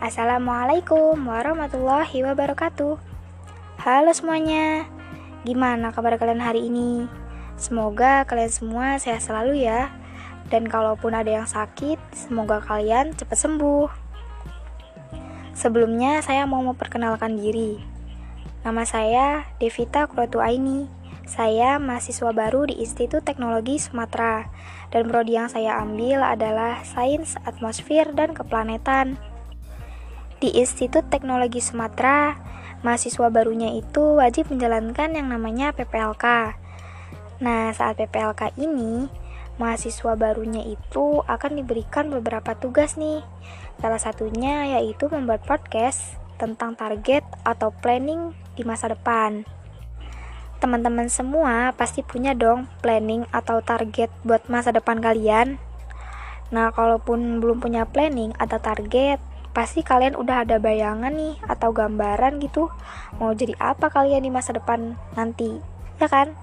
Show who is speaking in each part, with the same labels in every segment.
Speaker 1: Assalamualaikum warahmatullahi wabarakatuh. Halo semuanya, gimana kabar kalian hari ini? Semoga kalian semua sehat selalu ya. Dan kalaupun ada yang sakit, semoga kalian cepat sembuh. Sebelumnya saya mau memperkenalkan diri. Nama saya Devita Kurotu Aini. Saya mahasiswa baru di Institut Teknologi Sumatera dan prodi yang saya ambil adalah Sains Atmosfer dan Keplanetan. Di Institut Teknologi Sumatera, mahasiswa barunya itu wajib menjalankan yang namanya PPLK. Nah, saat PPLK ini, mahasiswa barunya itu akan diberikan beberapa tugas nih. Salah satunya yaitu membuat podcast tentang target atau planning di masa depan. Teman-teman semua pasti punya dong planning atau target buat masa depan kalian. Nah, kalaupun belum punya planning atau target, pasti kalian udah ada bayangan nih atau gambaran gitu mau jadi apa kalian di masa depan nanti ya kan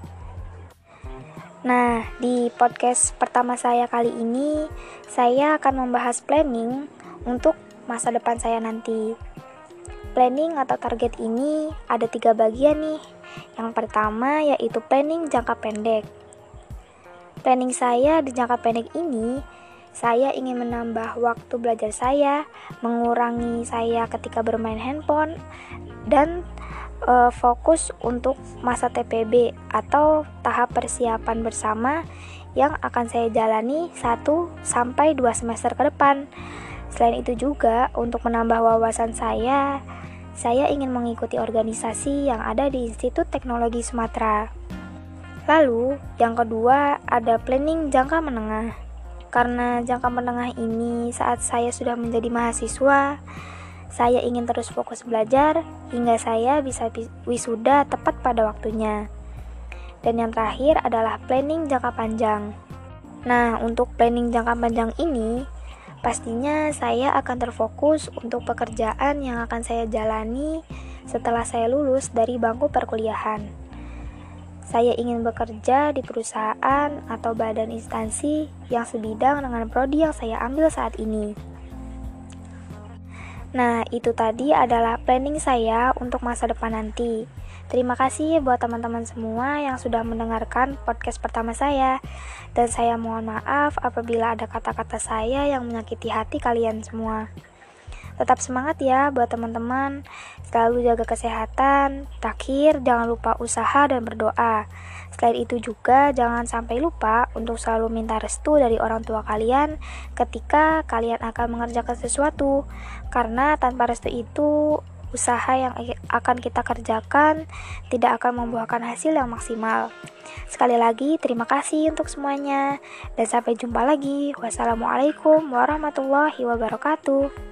Speaker 1: Nah, di podcast pertama saya kali ini, saya akan membahas planning untuk masa depan saya nanti. Planning atau target ini ada tiga bagian nih. Yang pertama yaitu planning jangka pendek. Planning saya di jangka pendek ini saya ingin menambah waktu belajar saya, mengurangi saya ketika bermain handphone, dan e, fokus untuk masa TPB atau tahap persiapan bersama yang akan saya jalani 1 sampai 2 semester ke depan. Selain itu juga untuk menambah wawasan saya, saya ingin mengikuti organisasi yang ada di Institut Teknologi Sumatera. Lalu, yang kedua ada planning jangka menengah. Karena jangka menengah ini saat saya sudah menjadi mahasiswa, saya ingin terus fokus belajar hingga saya bisa wisuda tepat pada waktunya. Dan yang terakhir adalah planning jangka panjang. Nah, untuk planning jangka panjang ini, pastinya saya akan terfokus untuk pekerjaan yang akan saya jalani setelah saya lulus dari bangku perkuliahan. Saya ingin bekerja di perusahaan atau badan instansi yang sebidang dengan prodi yang saya ambil saat ini. Nah, itu tadi adalah planning saya untuk masa depan nanti. Terima kasih buat teman-teman semua yang sudah mendengarkan podcast pertama saya. Dan saya mohon maaf apabila ada kata-kata saya yang menyakiti hati kalian semua. Tetap semangat ya buat teman-teman. Selalu jaga kesehatan. Terakhir, jangan lupa usaha dan berdoa. Selain itu juga jangan sampai lupa untuk selalu minta restu dari orang tua kalian ketika kalian akan mengerjakan sesuatu. Karena tanpa restu itu usaha yang akan kita kerjakan tidak akan membuahkan hasil yang maksimal. Sekali lagi, terima kasih untuk semuanya, dan sampai jumpa lagi. Wassalamualaikum warahmatullahi wabarakatuh.